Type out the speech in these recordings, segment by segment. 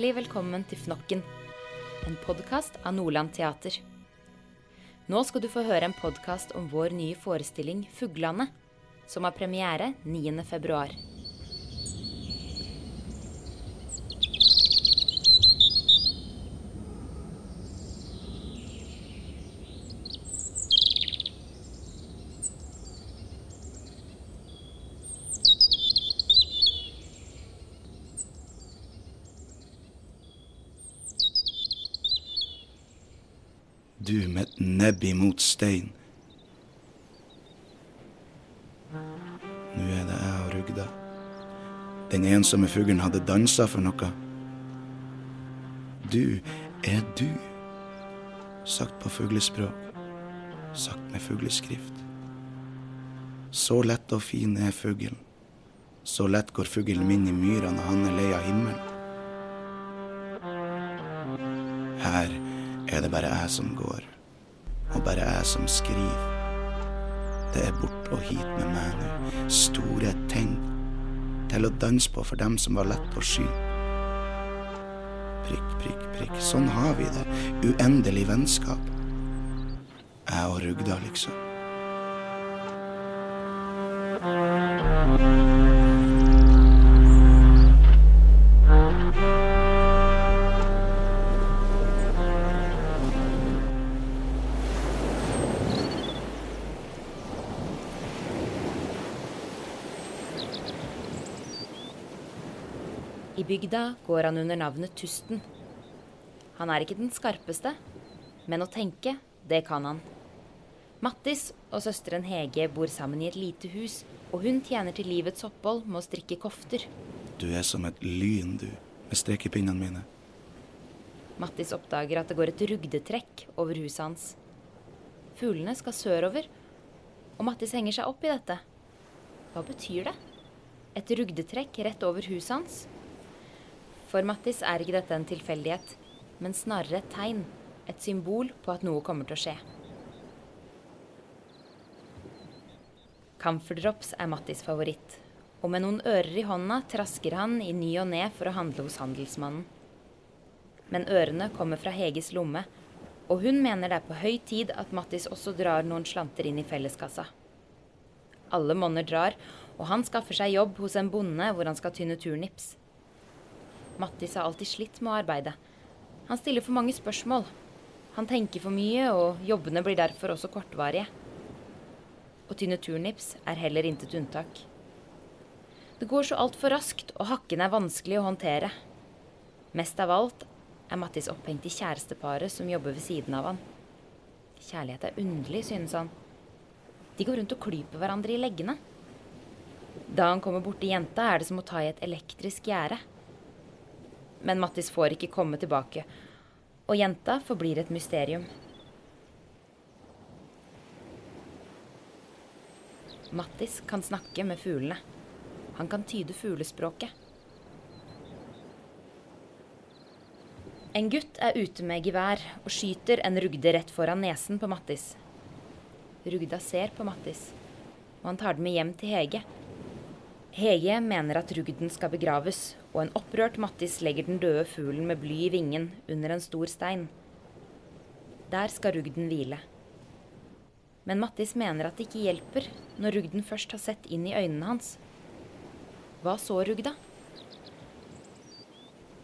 Hjertelig velkommen til Fnokken, en podkast av Nordland Teater. Nå skal du få høre en podkast om vår nye forestilling 'Fuglane', som har premiere 9. Du med et nebb imot stein. Nå er det jeg og Rugda. Den ensomme fuglen hadde dansa for noe. Du er du. Sagt på fuglespråk. Sagt med fugleskrift. Så lett og fin er fuglen. Så lett går fuglen min i myra når han er lei av himmelen. Her er det bare jeg som går, og bare jeg som skriver. Det er bort og hit med meg nå, store ting til å danse på for dem som var lett å sky. Prikk, prikk, prikk, sånn har vi det, uendelig vennskap. Jeg og Rugda, liksom. Bygda går han under navnet Tusten. Han er ikke den skarpeste, men å tenke, det kan han. Mattis og søsteren Hege bor sammen i et lite hus, og hun tjener til livets opphold med å strikke kofter. Du er som et lyn, du, med strekepinnene mine. Mattis oppdager at det går et rugdetrekk over huset hans. Fuglene skal sørover, og Mattis henger seg opp i dette. Hva betyr det? Et rugdetrekk rett over huset hans? For Mattis er ikke dette en tilfeldighet, men snarere et tegn, et symbol på at noe kommer til å skje. Camphordrops er Mattis favoritt, og med noen ører i hånda trasker han i ny og ne for å handle hos handelsmannen. Men ørene kommer fra Heges lomme, og hun mener det er på høy tid at Mattis også drar noen slanter inn i felleskassa. Alle monner drar, og han skaffer seg jobb hos en bonde hvor han skal tynne turnips. Mattis har alltid slitt med å arbeide. Han stiller for mange spørsmål. Han tenker for mye, og jobbene blir derfor også kortvarige. Å tynne turnips er heller intet unntak. Det går så altfor raskt, og hakken er vanskelig å håndtere. Mest av alt er Mattis opphengt i kjæresteparet som jobber ved siden av han. Kjærlighet er underlig, synes han. De går rundt og klyper hverandre i leggene. Da han kommer borti jenta, er det som å ta i et elektrisk gjerde. Men Mattis får ikke komme tilbake, og jenta forblir et mysterium. Mattis kan snakke med fuglene. Han kan tyde fuglespråket. En gutt er ute med gevær og skyter en rugde rett foran nesen på Mattis. Rugda ser på Mattis, og han tar den med hjem til Hege. Hege mener at rugden skal begraves, og en opprørt Mattis legger den døde fuglen med bly i vingen under en stor stein. Der skal rugden hvile. Men Mattis mener at det ikke hjelper når rugden først har sett inn i øynene hans. Hva så rugda?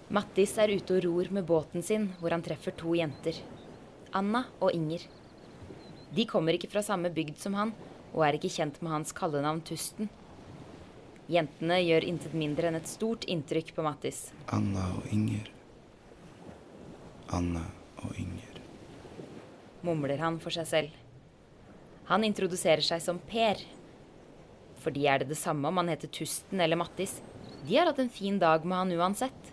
Mattis er ute og ror med båten sin, hvor han treffer to jenter. Anna og Inger. De kommer ikke fra samme bygd som han, og er ikke kjent med hans kallenavn Tusten. Jentene gjør intet mindre enn et stort inntrykk på Mattis. Anna og Inger. Anna og Inger. mumler han for seg selv. Han introduserer seg som Per. For de er det det samme om han heter Tusten eller Mattis. De har hatt en fin dag med han uansett.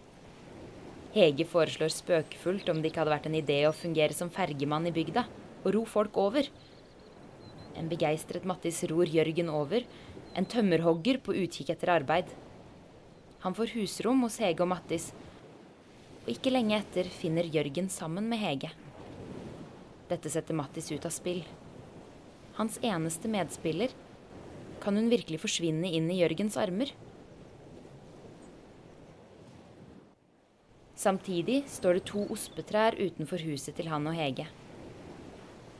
Hege foreslår spøkefullt om det ikke hadde vært en idé å fungere som fergemann i bygda og ro folk over. En begeistret Mattis ror Jørgen over, en tømmerhogger på utkikk etter arbeid. Han får husrom hos Hege og Mattis, og ikke lenge etter finner Jørgen sammen med Hege. Dette setter Mattis ut av spill. Hans eneste medspiller. Kan hun virkelig forsvinne inn i Jørgens armer? Samtidig står det to ospetrær utenfor huset til han og Hege.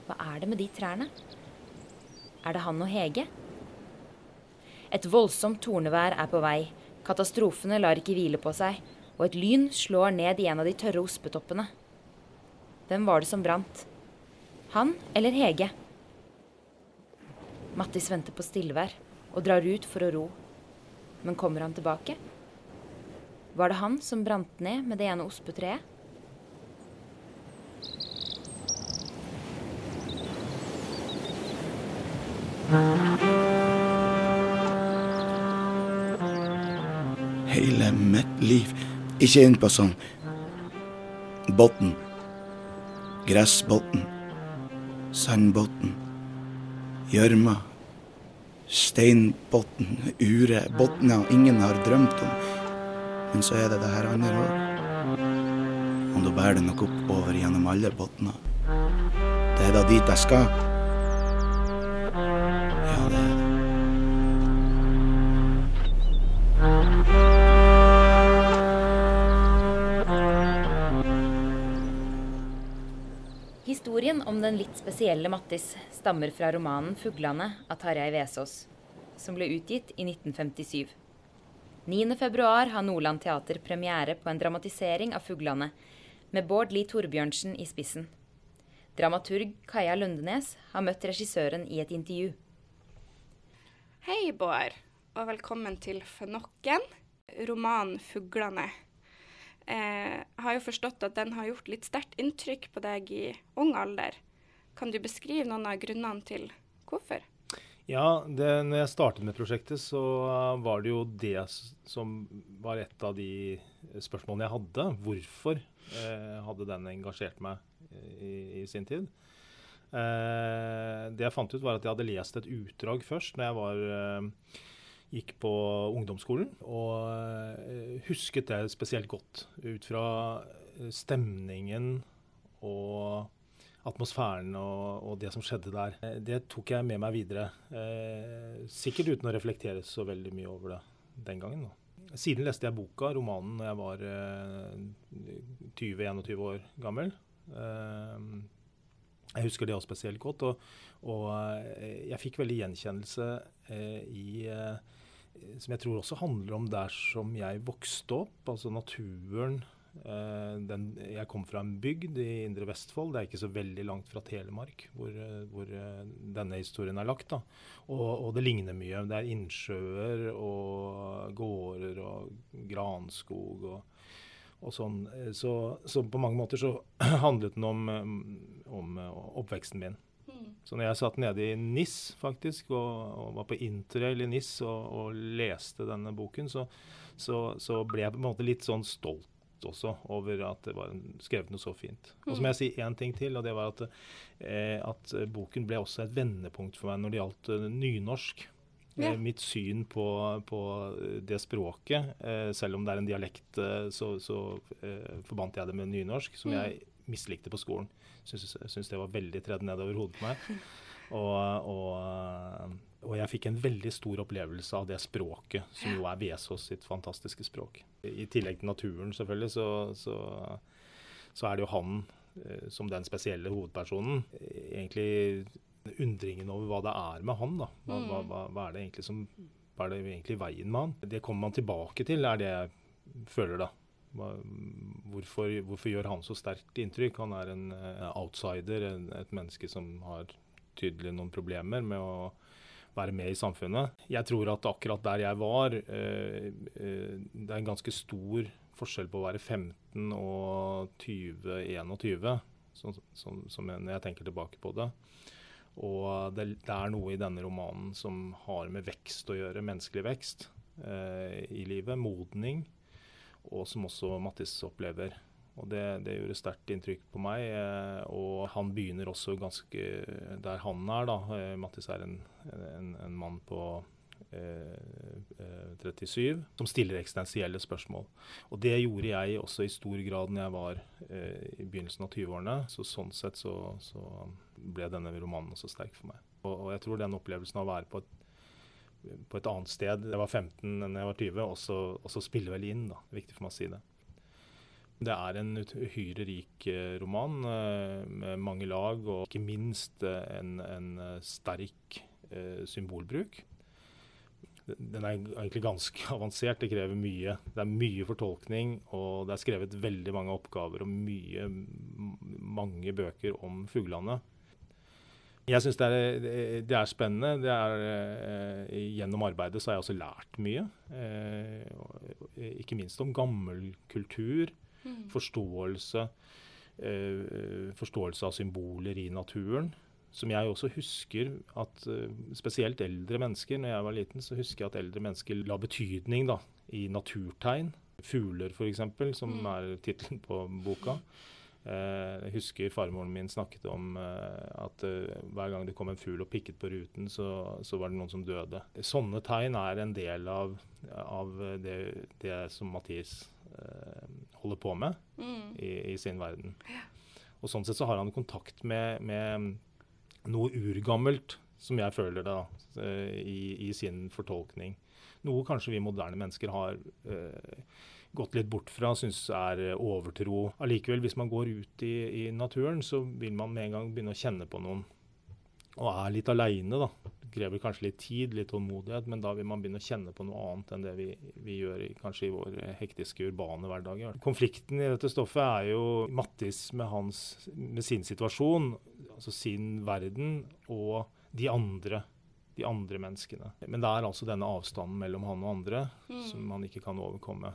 Hva er det med de trærne? Er det han og Hege? Et voldsomt tornevær er på vei. Katastrofene lar ikke hvile på seg, og et lyn slår ned i en av de tørre ospetoppene. Hvem var det som brant? Han eller Hege? Mattis venter på stillvær og drar ut for å ro. Men kommer han tilbake? Var det han som brant ned med det ene ospetreet? Hele mitt liv. Ikke inn på sånn. Botn. Gressbotn. Sandbotn. Gjørma. Steinbotn. Ure. Botner ingen har drømt om. Men så er det det her andre òg. Og da bærer det nok oppover gjennom alle botner. Det er da dit jeg skal. Historien om den litt spesielle Mattis stammer fra romanen 'Fuglane' av Tarjei Vesaas, som ble utgitt i 1957. 9.2 har Nordland Teater premiere på en dramatisering av 'Fuglane', med Bård Lie Torbjørnsen i spissen. Dramaturg Kaja Lundenes har møtt regissøren i et intervju. Hei, Bård, og velkommen til Fenokken, romanen 'Fuglane'. Eh, har jo forstått at den har gjort litt sterkt inntrykk på deg i ung alder. Kan du beskrive noen av grunnene til hvorfor? Ja, det, når jeg startet med prosjektet, så var det jo det som var et av de spørsmålene jeg hadde. Hvorfor eh, hadde den engasjert meg i, i sin tid? Eh, det jeg fant ut, var at jeg hadde lest et utdrag først når jeg var, eh, gikk på ungdomsskolen. Og eh, husket det spesielt godt ut fra eh, stemningen og atmosfæren og, og det som skjedde der. Eh, Det tok jeg med meg videre. Sikkert uten å reflektere så veldig mye over det den gangen. Da. Siden leste jeg boka, romanen, når jeg var eh, 20-21 år gammel. Jeg husker det også spesielt godt. Og, og jeg fikk veldig gjenkjennelse i Som jeg tror også handler om der som jeg vokste opp, altså naturen. Eh, den, jeg kom fra en bygd i Indre Vestfold, det er ikke så veldig langt fra Telemark, hvor, eh, hvor eh, denne historien er lagt. Da. Og, og det ligner mye. Det er innsjøer og gårder og granskog og, og sånn. Så, så på mange måter så handlet den om, om oppveksten min. Så når jeg satt nede i NIS faktisk, og, og var på interrail i NIS og, og leste denne boken, så, så, så ble jeg på en måte litt sånn stolt også over at det var skrevet noe så fint. Og så må jeg si én ting til, og det var at, eh, at boken ble også et vendepunkt for meg når det gjaldt eh, nynorsk. Eh, mitt syn på, på det språket, eh, selv om det er en dialekt, eh, så, så eh, forbandt jeg det med nynorsk, som Mm. jeg mislikte på skolen. Syns, det var veldig tredd ned over hodet på meg. Og, og, og jeg fikk en veldig stor opplevelse av det språket, som jo er Vesaas sitt fantastiske språk. I tillegg til naturen, selvfølgelig, så, så, så er det jo han eh, som den spesielle hovedpersonen. Egentlig undringen over hva det er med han. da. Hva, hva, hva, hva er det egentlig som hva er det egentlig veien med han? Det kommer man tilbake til, er det jeg føler, da. Hvorfor, hvorfor gjør han så sterkt inntrykk? Han er en eh, outsider, en, et menneske som har tydelig noen problemer med å være med i samfunnet. Jeg tror at akkurat der jeg var, eh, eh, det er en ganske stor forskjell på å være 15 og 20-21, sånn, sånn, som når jeg tenker tilbake på det. Og det, det er noe i denne romanen som har med vekst å gjøre, menneskelig vekst eh, i livet, modning, og som også Mattis opplever. Og det, det gjorde sterkt inntrykk på meg. Eh, og han begynner også ganske der han er, da. Eh, Mattis er en, en, en mann på eh, eh, 37 som stiller eksistensielle spørsmål. Og det gjorde jeg også i stor grad når jeg var eh, i begynnelsen av 20-årene. Så sånn sett så, så ble denne romanen også sterk for meg. Og, og jeg tror den opplevelsen av å være på et på et annet sted. Jeg var 15 enn jeg var 20, og så, og så spille vel inn. da. Viktig for meg å si det. Det er en uhyre rik eh, roman eh, med mange lag, og ikke minst eh, en, en sterk symbolbruk. Den er egentlig ganske avansert. Det krever mye. Det er mye fortolkning, og det er skrevet veldig mange oppgaver og mye, mange bøker om fuglene. Jeg syns det, det, er spennende. Det er, gjennom arbeidet så har jeg også lært mye. ikke minst om gammel kultur Mm. Forståelse, eh, forståelse av symboler i naturen. Som jeg også husker at eh, spesielt eldre mennesker, når jeg var liten, så husker jeg at eldre mennesker la betydning da, i naturtegn. Fugler f.eks., som mm. er tittelen på boka. Eh, jeg husker farmoren min snakket om eh, at hver gang det kom en fugl og pikket på ruten, så, så, var det noen som døde. Sånne tegn er en del av, av det, det, som Mathis holder på med mm. i, i, sin verden. Og Sånn sett så har han kontakt med, med noe urgammelt, som jeg føler da, eh, i, i, sin fortolkning. Noe kanskje vi moderne mennesker har uh, gått litt bort fra, syns er overtro. Allikevel, hvis man går ut i, i naturen, så vil man med en gang begynne å kjenne på noen og er litt aleine, da. Det krever kanskje litt tid, litt tålmodighet, men da vil man begynne å kjenne på noe annet enn det vi, vi gjør i, kanskje i vår hektiske, urbane hverdag. Konflikten i dette stoffet er jo Mattis med, hans, med sin situasjon, altså sin verden, og de andre. De andre menneskene. Men det er altså denne avstanden mellom han og andre mm. som man ikke kan overkomme.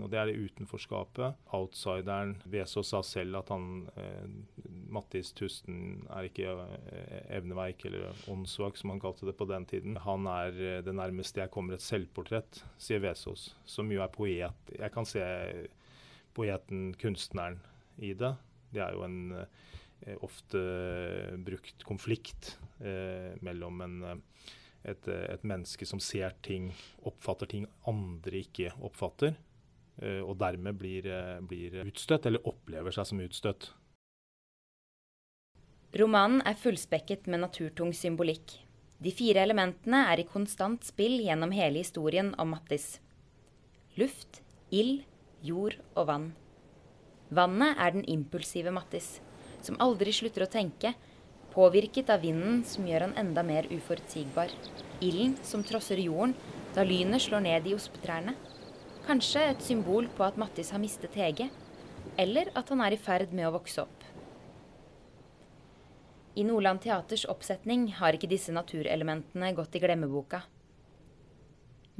Og Det er det utenforskapet. Outsideren. Vesaas sa selv at han eh, Mattis Tusten er ikke eh, evneveik eller åndssvak, som han kalte det på den tiden. Han er eh, det nærmeste jeg kommer et selvportrett, sier Vesaas, som jo er poet. Jeg kan se poeten, kunstneren, i det. Det er jo en eh, ofte brukt konflikt eh, mellom en et, et, menneske som ser ting, oppfatter ting andre ikke oppfatter. Eh, og dermed blir, eh, blir utstøtt, eller opplever seg som utstøtt. Romanen er fullspekket med naturtung symbolikk. De fire elementene er i konstant spill gjennom hele historien om Mattis. Luft, ild, jord og vann. Vannet er den impulsive Mattis, som aldri slutter å tenke, påvirket av vinden som gjør han enda mer uforutsigbar. Ilden som trosser jorden da lynet slår ned i ospetrærne. Kanskje et symbol på at Mattis har mistet Hege, eller at han er i ferd med å vokse opp. I Nordland Teaters oppsetning har ikke disse naturelementene gått i glemmeboka.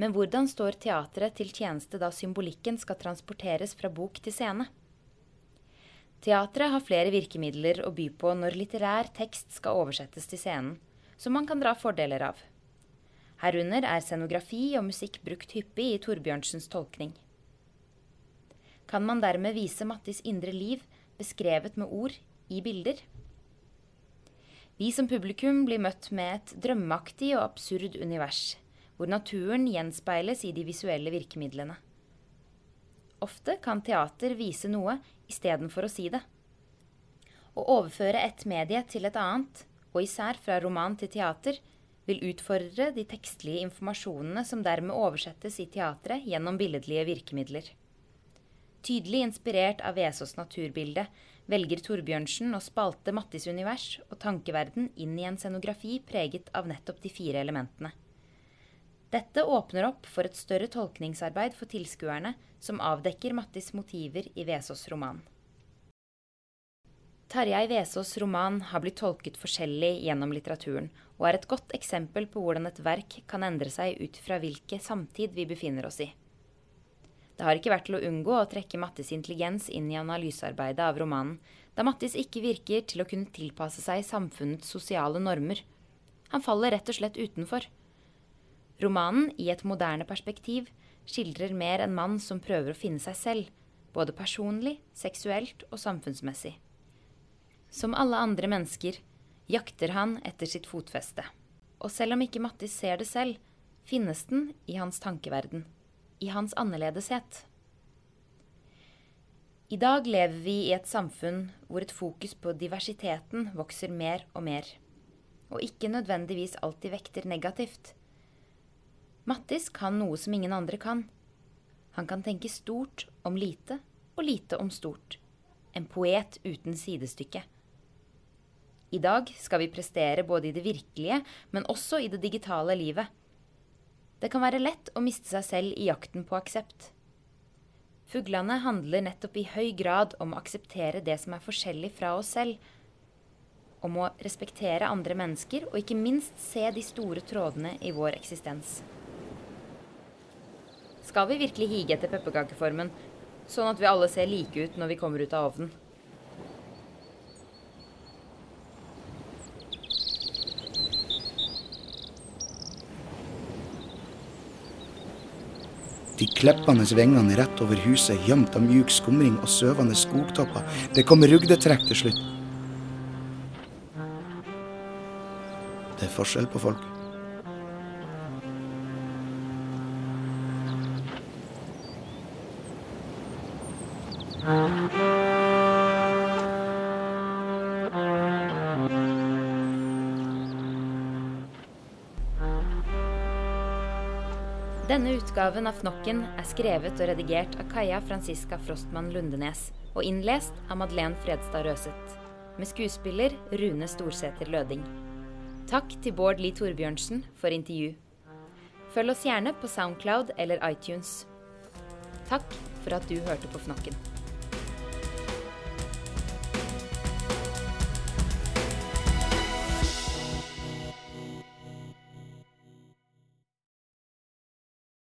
Men hvordan står teatret til tjeneste da symbolikken skal transporteres fra bok til scene? Teatret har flere virkemidler å by på når litterær tekst skal oversettes til scenen, som man kan dra fordeler av. Herunder er scenografi og musikk brukt hyppig i Torbjørnsens tolkning. Kan man dermed vise Mattis indre liv beskrevet med ord i bilder? Vi som publikum blir møtt med et drømmeaktig og absurd univers, hvor naturen gjenspeiles i de visuelle virkemidlene. Ofte kan teater vise noe istedenfor å si det. Å overføre et medie til et annet, og især fra roman til teater, vil utfordre de tekstlige informasjonene som dermed oversettes i teatret gjennom billedlige virkemidler. Tydelig inspirert av Vesaas naturbilde velger Torbjørnsen å spalte Mattis univers og tankeverden inn i en scenografi preget av nettopp de fire elementene. Dette åpner opp for et større tolkningsarbeid for tilskuerne, som avdekker Mattis motiver i Vesaas roman. Tarjei Vesaas' roman har blitt tolket forskjellig gjennom litteraturen, og er et godt eksempel på hvordan et verk kan endre seg ut fra hvilken samtid vi befinner oss i. Det har ikke vært til å unngå å trekke Mattis intelligens inn i analysearbeidet av romanen, da Mattis ikke virker til å kunne tilpasse seg samfunnets sosiale normer. Han faller rett og slett utenfor. Romanen, i et moderne perspektiv, skildrer mer en mann som prøver å finne seg selv, både personlig, seksuelt og samfunnsmessig. Som alle andre mennesker jakter han etter sitt fotfeste. Og selv om ikke Mattis ser det selv, finnes den i hans tankeverden, i hans annerledeshet. I dag lever vi i et samfunn hvor et fokus på diversiteten vokser mer og mer, og ikke nødvendigvis alltid vekter negativt. Mattis kan noe som ingen andre kan. Han kan tenke stort om lite og lite om stort. En poet uten sidestykke. I dag skal vi prestere både i det virkelige, men også i det digitale livet. Det kan være lett å miste seg selv i jakten på aksept. Fuglene handler nettopp i høy grad om å akseptere det som er forskjellig fra oss selv. Om å respektere andre mennesker, og ikke minst se de store trådene i vår eksistens. Skal vi virkelig hige etter pepperkakeformen, sånn at vi alle ser like ut når vi kommer ut av ovnen? De kleppende vingene rett over huset, gjemt av mjuk skumring og søvende skogtopper. Det kom rugdetrekk til slutt. Det er forskjell på folk. Denne utgaven av Fnokken er skrevet og redigert av Kaja Franziska Frostmann Lundenes og innlest av Madeleine Fredstad Røseth, med skuespiller Rune Storsæter Løding. Takk til Bård Lie Torbjørnsen for intervju. Følg oss gjerne på Soundcloud eller iTunes. Takk for at du hørte på Fnokken.